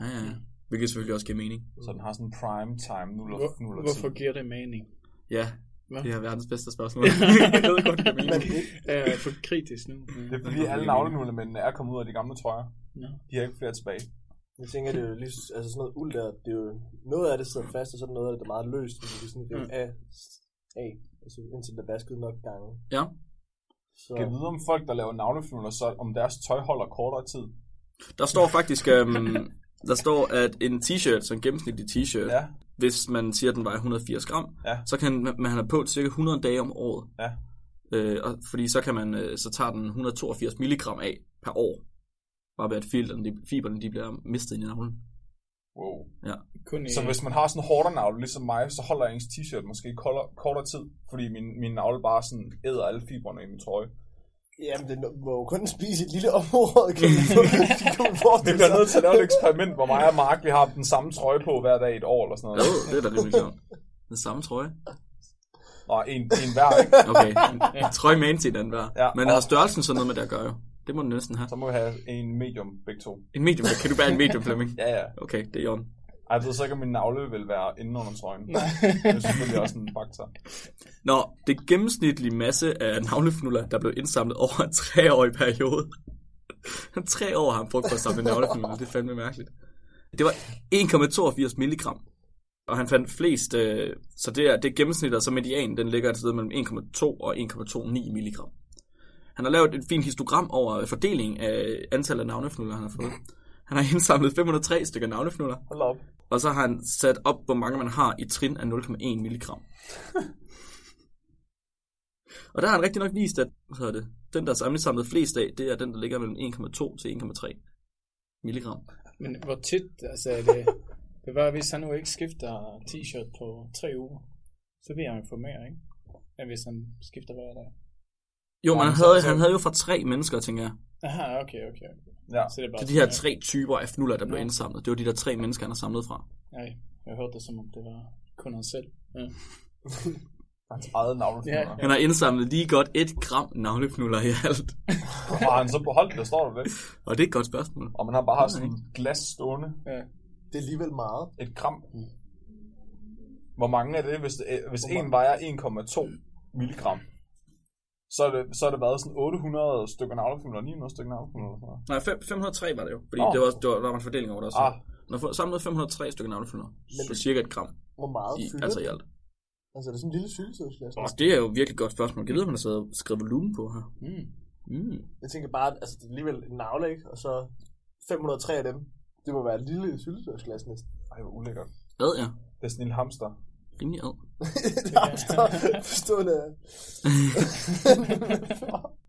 Ja, ja. Hvilket selvfølgelig også giver mening. Så den har sådan en prime time nuller, Hvor, nuller hvorfor giver det mening? Ja, Hvad? det er verdens bedste spørgsmål. jeg ved godt, det giver mening. Jeg er for kritisk nu. Det er fordi alle navlenullemændene er kommet ud af de gamle trøjer. Ja. De har ikke flere tilbage. Jeg tænker, det er jo lige, altså sådan noget uld der, det er jo, noget af det sidder fast, og så er der noget af det, der er meget løst, så det er sådan rive Mm. af, af, altså indtil det er vasket nok gange. Ja. Så, Kan vide om folk, der laver navlefnuller, så om deres tøj holder kortere tid? Der står faktisk, øhm, der står, at en t-shirt, en gennemsnitlig t-shirt, Ja, hvis man siger, at den vejer 180 gram, Ja. så kan man have på cirka 100 dage om året. Ja. Øh, og, fordi så kan man, øh, så tager den 182 milligram af per år. Bare ved at filerne, de, fiberne, de bliver mistet i navlen. Wow. Kun i, Så hvis man har sådan en hårdere navle, ligesom mig, så holder ens t-shirt måske kortere, kortere tid, fordi min, min navle bare sådan æder alle fibrene i min trøje. Jamen, det må jo kun spise et lille område, kan man få kan man Vi bliver nødt til at lave et eksperiment, hvor mig og Mark vi har den samme trøje på hver dag i et år eller sådan Jo, noget. det er da rimelig sjovt. Den samme trøje. Og en, en hver, ikke? Okay, en, en trøje med en til den hver. Ja, Men og- har størrelsen så noget med det at gøre jo? Det må den næsten have. Så må vi have en medium begge to. En medium, kan du bære en medium, Flemming? Ja, ja. Okay, det er i orden. Ej, Jeg ved så om min navle vil være inde under trøjen. Det er selvfølgelig også en faktor. Nå, det gennemsnitlige masse af navlefnuller, der blev indsamlet over en treårig periode. Tre år har han brugt på at samle navlefnuller, det er fandme mærkeligt. Det var 1,82 milligram. Og han fandt flest, øh, så det er, det er gennemsnittet, så median, den ligger et sted mellem 1,2 og 1,29 milligram. Han har lavet et fint histogram over fordeling af antallet af navlefnuller, han har fået. Han har indsamlet 503 stykker navlefnuller, Hold op. og så har han sat op, hvor mange man har i trin af 0,1 milligram. og der har han rigtig nok vist, at hvad det, den, der er samlet samlet flest af, det er den, der ligger mellem 1,2 til 1,3 milligram. Men hvor tit, altså er det, det var, hvis han nu ikke skifter t-shirt på tre uger, så vil han få mere, ikke? End hvis han skifter hver dag. Jo, Ja, men han havde, han havde jo fra tre mennesker, tænker jeg. Aha, okay, okay. okay. Ja. Så det er bare Så de her tre typer af fnuller, der blev Ja. indsamlet, det var de der tre mennesker, han har samlet fra. Nej, jeg hørte det som om det var kun han selv. Ja. Hans eget navlefnuller. Ja. Han har indsamlet lige godt et gram navlefnuller i alt. Har han så beholdt det, står der det? Og det er et godt spørgsmål. Og man har bare haft sådan et glas stående. ja. Det er alligevel meget. Et gram. Hvor mange er det, hvis, det, hvis en vejer 1,2 milligram? Så er, det, så er det været sådan 800 stykker navlefnuller, 900 stykker navlefnuller. eller sådan noget. Nej, fem- 503 var det jo, fordi Nå. det var, det var, der var en fordeling over det også. Ah. Når samlet 503 stykker navlefnuller, Men- så cirka et gram Hvor meget i, altså i det? alt. Altså, er det sådan en lille syltetøjsglas? Og det er jo et virkelig godt spørgsmål. Jeg ved, om han har siddet og skrevet volumen på her. Mm. Mm. Jeg tænker bare, at altså, det er alligevel en navle, ikke? Og så 503 af dem. Det må være et lille syltetøjsglas næsten. Ej, hvor ulækkert. Ad, ja. Det er sådan en lille hamster. Rimelig ad. det forstående af.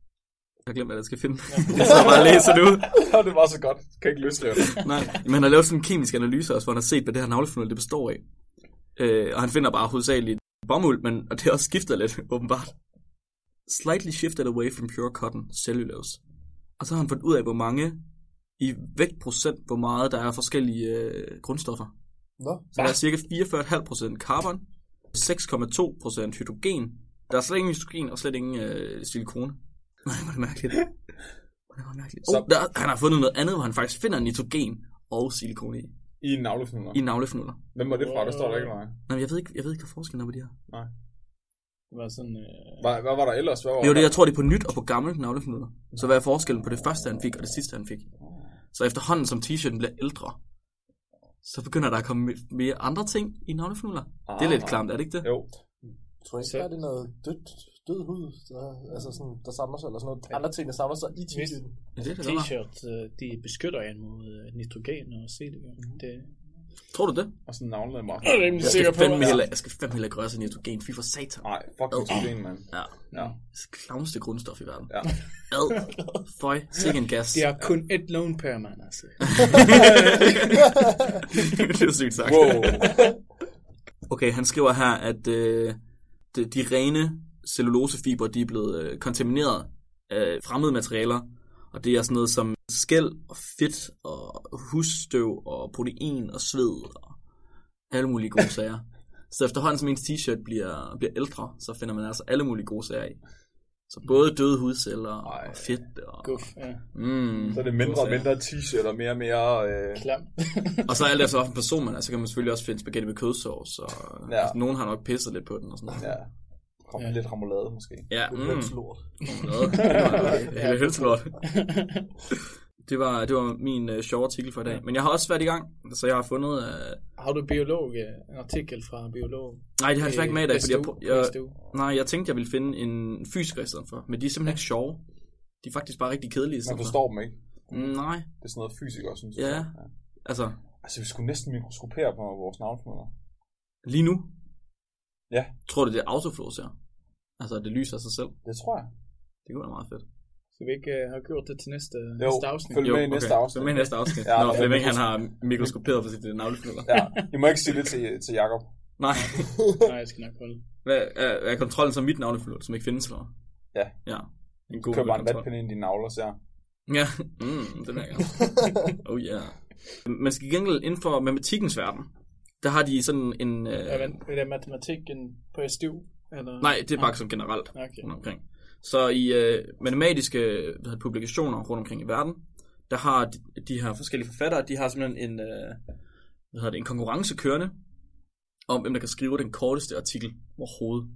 Jeg har glemt, hvad jeg skal finde. Jeg sidder bare og læser ud. det var så godt. Kan ikke løsrive det. Nej, men han har lavet sådan en kemisk analyse også, hvor han har set, hvad det her navlefnuld det består af. Øh, og han finder bare hovedsageligt bomuld, men og det er også skiftet lidt, åbenbart. Slightly shifted away from pure cotton, cellulose. Og så har han fundet ud af, hvor mange i vægtprocent, hvor meget der er forskellige øh, grundstoffer. Nå, Så der er cirka 44,5% carbon, 6,2% hydrogen. Der er slet ingen hydrogen og slet ingen øh, silikone. Nej, hvor er det mærkeligt. Hvor er det mærkeligt. Så- Oh, der, han har fundet noget andet, hvor han faktisk finder nitrogen og silikone i, I en navlefnuller. i navlefnuller. Hvem var det fra? Der står der ikke noget. Nej, jeg ved ikke, jeg ved ikke, hvad forskellen er på de her. Det var sådan... Øh, Hvad, hvad var der ellers? Hvad var Det jo det, jeg tror, det er på nyt og på gammelt navlefnuller. Så hvad er forskellen på det første, han fik, og det sidste, han fik? Så efterhånden, som t-shirten bliver ældre, så begynder der at komme mere andre ting i navlefnuller. Det er lidt Ah. klamt, er det ikke det? Jo. jeg tror ikke, der er det noget dødt, død hud, der, altså sådan, der samler sig, eller sådan noget. Andre ting, der samler sig i t-shirten. Ja, det er det, der var. T-shirt, øh, de beskytter en mod øh, nitrogen og silikon. Det Tror du det? Og sådan navnet meget. er jeg rimelig Jeg sikker skal på. fandme heller, jeg skal fandme heller ikke røre sig nitrogen. Fy for satan. Nej, fuck nitrogen, mand. Ja. Ja. Det er klamste grundstof i verden. Ja. Ad. Føj. Sikke en gas. De har kun et lone pair, man, altså. det er sygt sagt. Wow. Okay, han skriver her, at øh, de, de rene cellulosefiber, de er blevet øh, kontamineret af fremmede materialer, og det er sådan noget som skæld og fedt og husstøv og protein og sved og alle mulige gode sager. Så efterhånden som ens t-shirt bliver, bliver ældre, så finder man altså alle mulige gode sager i. Så både døde hudceller Ej. og fedt og... Guf, ja. Mm, Så er det mindre og mindre t-shirt og mere og mere... Øh, Klam. Og så alt efter, hvilken person man er, så kan man selvfølgelig også finde spaghetti med kødsovs. Og, Ja. ja. altså, nogen har nok pisset lidt på den og sådan noget. ja. Kom Ja. lidt ramolade måske. Ja, Det mm. er lort. Noget. Det var. Det var, det var min uh, sjove artikel for i dag. Men jeg har også været i gang, så jeg har fundet... Uh... Har du biolog, øh, en artikel fra biolog? Nej, det har jeg desværre ikke med i dag, fordi jeg, jeg, nej, jeg tænkte, jeg ville finde en fysiker i stedet for. Men de er simpelthen ikke sjove. De er faktisk bare rigtig kedelige i Man for. forstår dem ikke. Mm, Nej, Det er sådan noget fysikere, synes Ja. jeg. altså Altså, vi skulle næsten mikroskopere på vores navnfnuller. lige nu. Ja. Tror du, det er autoflows her? Altså, det lyser af sig selv. Det tror jeg. Det kunne være meget fedt. Skal vi ikke uh, have gjort det til næste, Jo, næste afsnit? følg med i næste afsnit. Så med i næste afsnit. Ja, er Flemming han har mikroskoperet på sit øh, navlefnuller. Ja, I må ikke sige det til, til Jacob. Nej. Nej, jeg skal nok holde. Hvad, er, er kontrollen så mit navlefnuld, som ikke findes for? Ja. Ja. En god Køb bare en vatpinde ind i dine navler, så ja. Ja, mm, den er jeg. Oh yeah. Man skal gengæld inden for matematikkens verden, der har de sådan en... Øh, Ja, men er det matematikken på SDU? Eller? nej, det er bare sådan generelt Okay. rundt omkring. Så i øh, matematiske hvad hedder, publikationer rundt omkring i verden, der har de, de her forskellige forfattere, de har simpelthen en, øh, hvad hedder det, en konkurrence kørende, om hvem der kan skrive den korteste artikel overhovedet.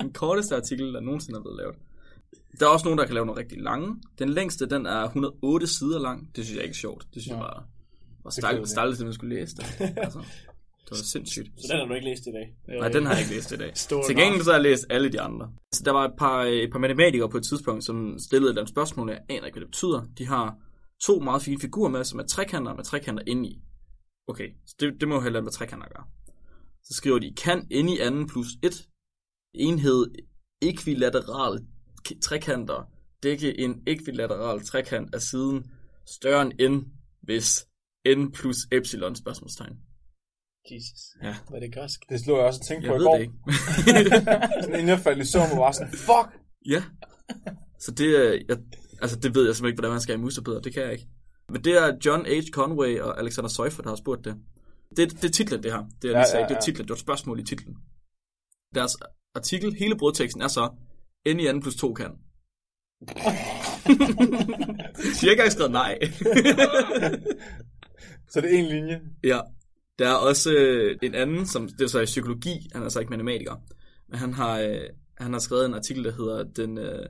Den korteste artikel, der nogensinde er blevet lavet. Der er også nogen, der kan lave nogle rigtig lange. Den længste, den er 108 sider lang. Det synes jeg ikke er sjovt. Det synes Nå. jeg bare var stejligt, at man skulle læse det. Altså, det var sindssygt. Så den har du ikke læst i dag. Nej, den har jeg ikke læst i dag. Til gengæld så har jeg læst alle de andre. Så der var et par, et par matematikere på et tidspunkt, som stillede andet spørgsmål, jeg aner ikke, hvad det betyder. De har to meget fine figurer med, som er trekanter med trekanter inde i. Okay, så det, det må jo have med trekanter gøre. Så skriver de, kan n i anden plus 1 enhed ekvilateral trekanter dække en ekvilateral trekant af siden større end n, hvis n plus epsilon spørgsmålstegn. Jesus. Ja. Hvad er det græsk? Det slog jeg også og tænkte Jeg på i ved går. det ikke. Sådan inden jeg faldt i søvn, var jeg sådan, fuck! Ja. Så det er, jeg, altså det ved jeg simpelthen ikke, hvordan man skal i musebidder. Det kan jeg ikke. Men det er John H. Conway og Alexander Seufert, der har spurgt det. Det, det er titlen, det her. Det er, Ja, ja, sagde, ja, det er titlen. Det var et spørgsmål i titlen. Deres artikel, hele brudteksten er så, n i anden plus 2 kan. De har ikke engang skrevet nej. Så det er en linje. Ja. Der er også øh, en anden, som det er så i psykologi, han er så ikke matematiker, men han har, øh, han har skrevet en artikel, der hedder Den, øh,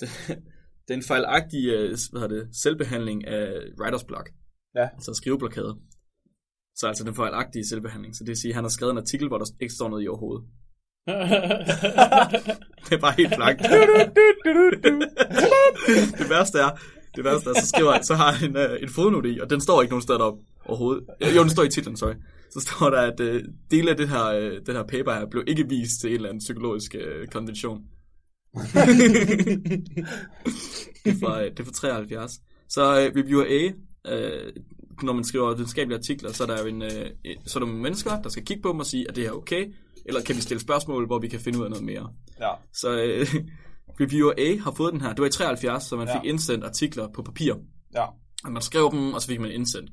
den, den fejlagtige øh, hvad hedder det, selvbehandling af writer's block. Ja. Altså skriveblokade. Så altså den fejlagtige selvbehandling. Så det vil sige, at han har skrevet en artikel, hvor der ikke står noget i overhovedet. Det er bare helt blankt. det værste er, det værste er, så skriver han, så har han uh, en fodnote i, og den står ikke nogen steder op overhovedet. Jo, den står i titlen, sorry. Så står der, at uh, dele af det her, uh, den her paper her blev ikke vist til en eller anden psykologisk uh, konvention. det, er fra, det er fra 73. Så uh, reviewer A, uh, når man skriver videnskabelige artikler, så er der jo en, uh, så er der nogle mennesker, der skal kigge på dem og sige, at det her er okay, eller kan vi stille spørgsmål, hvor vi kan finde ud af noget mere. Ja. Så øh, reviewer A har fået den her. Det var i 73, så man Ja. fik indsendt artikler på papir. Ja. Og man skrev dem, og så fik man indsendt.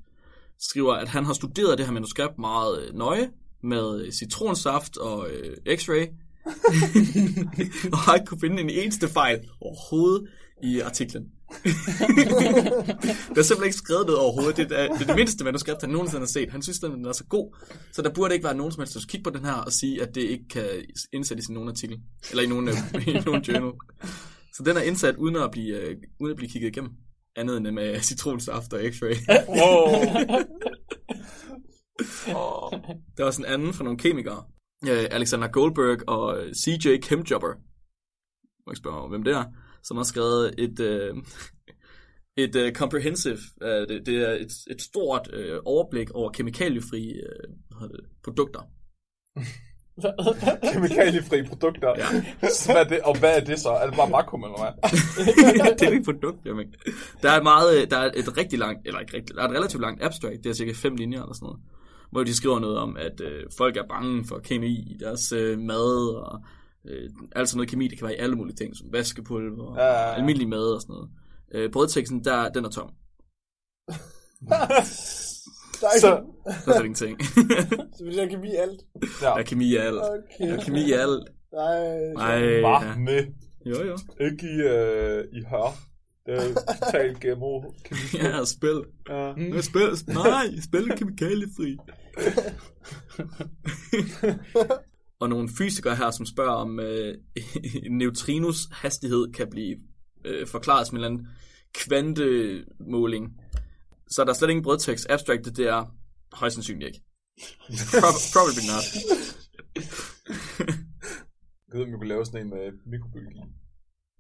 Skriver, at han har studeret det her manuskript meget øh, nøje, med øh, citronsaft og øh, x-ray. og har ikke kunne finde en eneste fejl overhovedet i artiklen. der er simpelthen ikke skrevet noget overhovedet. Det er det, er det mindste manuskript, han nogensinde har set. Han synes, den er så god. Så der burde ikke være nogen som helst, der skulle kigge på den her og sige, at det ikke kan indsættes i nogen artikel. Eller i nogen, øh, i nogen journal. Så den er indsat uden at blive, øh, uden at blive kigget igennem. Andet end med citronsaft og x-ray. Wow. Der var også en anden fra nogle kemikere. Øh, Alexander Goldberg og CJ Kemjobber. Må ikke spørge mig, hvem det er. Som har skrevet et, øh, et øh, comprehensive, øh, det, det er et, et stort øh, overblik over kemikaliefri øh, produkter. Kemikaliefri produkter. Ja. Hvad det, og hvad er det så? Er det bare vakuum eller hvad? det er ikke produkt, jeg mener. Der er, meget, øh, der er et rigtig langt, eller ikke rigtig, der er et relativt langt abstract, det er cirka fem linjer eller sådan noget, hvor de skriver noget om, at øh, folk er bange for kemi i deres øh, mad, og øh, altså noget kemi, det kan være i alle mulige ting, som vaskepulver, Ja, ja, ja, ja. almindelig mad og sådan noget. Øh, brødteksten, der, den er tom. Der er, Så, Der er slet ingenting. så vil jeg kemi alt. der ja. er kemi i alt. Okay. Der er kemi i alt. Nej. Nej, Bare ja. med. Jo, jo. Ikke i, øh, i hør. Er totalt GMO. Ja, spil. Ja. Mm. Spil, nej, spil kemikaliefri. og nogle fysikere her, som spørger om øh, neutrinos hastighed kan blive øh, forklaret som en eller anden kvantemåling. Så der er slet ingen brødtekst. Abstracted, det er højst sandsynligt ikke. Prob- probably not. Jeg ved, om vi kunne lave sådan en med mikrobiologi.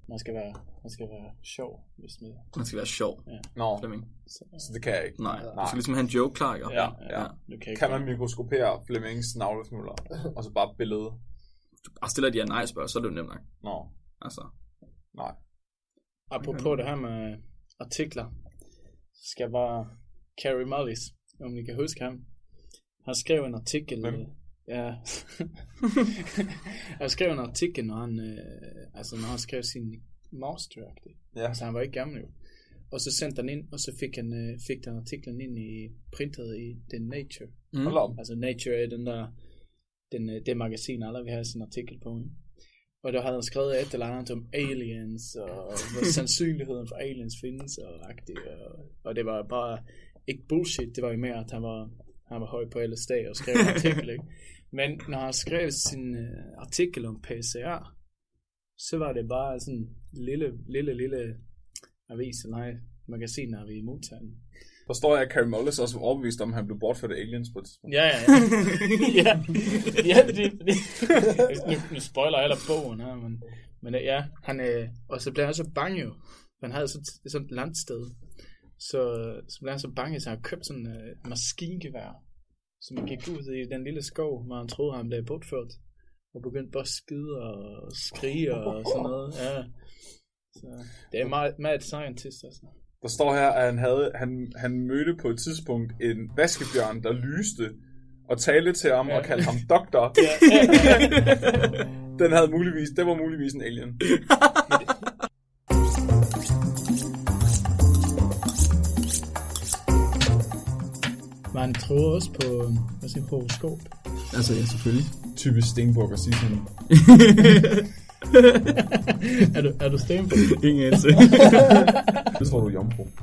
Man skal være, man skal være sjov, hvis man... Man skal være sjov, Nå, Flemming. Så, så det kan jeg ikke. Nej, Nej. du skal ligesom have en joke klar, ikke? Ja, ja. du kan Kan man mikroskopere Flemmings navlesmuller, og så bare billede? Bare stiller de her nej-spørg, så er det jo nemt nok. Nå, Altså. nej. Apropos det her med artikler, så skal jeg bare... Carrie Mullis, om I kan huske ham. Han skrev en artikel... Hvem? Ja. han skrev en artikel, når han, øh, altså når han skrev sin master Ja. Altså han var ikke gammel jo. Og så sendte han ind, og så fik han, øh, fik den artiklen ind i printet i The Nature. Mm. Altså Nature er den der, den, øh, det magasin, alle vil have sin artikel på. Ikke? Og der havde han skrevet et eller andet om aliens, og hvor sandsynligheden for aliens findes, og, agtigt, og, og det var bare ikke bullshit, det var jo mere, at han var, han var høj på LSD og skrev en artikel, ikke? Men når han skrev sin øh, artikel om PCR, så var det bare sådan en lille, lille, lille avis, nej, magasin, der vi i modtagen. Der står jeg, at Carrie Mullis også var overbevist om, at han blev bortført af aliens på et tidspunkt. Ja, ja, ja. ja, ja det, det. nu, nu spoiler jeg eller bogen her, men, men øh, ja, han, øh, og så blev han så bange jo. Han havde sådan, sådan et landsted. Så, så blev han så bange, så han købte sådan en øh, maskingevær, som han gik ud i den lille skov, hvor han troede, han blev bortført. Og begyndte bare at skide og skrige og sådan noget. Ja. Så det er meget mad scientist, altså. Der står her, at han, havde, han, han mødte på et tidspunkt en vaskebjørn, der lyste, og talte til ham og kaldte ham doktor. Den havde muligvis, det var muligvis en alien. Man tror også på, hvad siger, horoskop. Altså, ja, selvfølgelig. Typisk Stenburg at sige sådan. er du, er du på Ingen anelse. Det tror du er jomfru.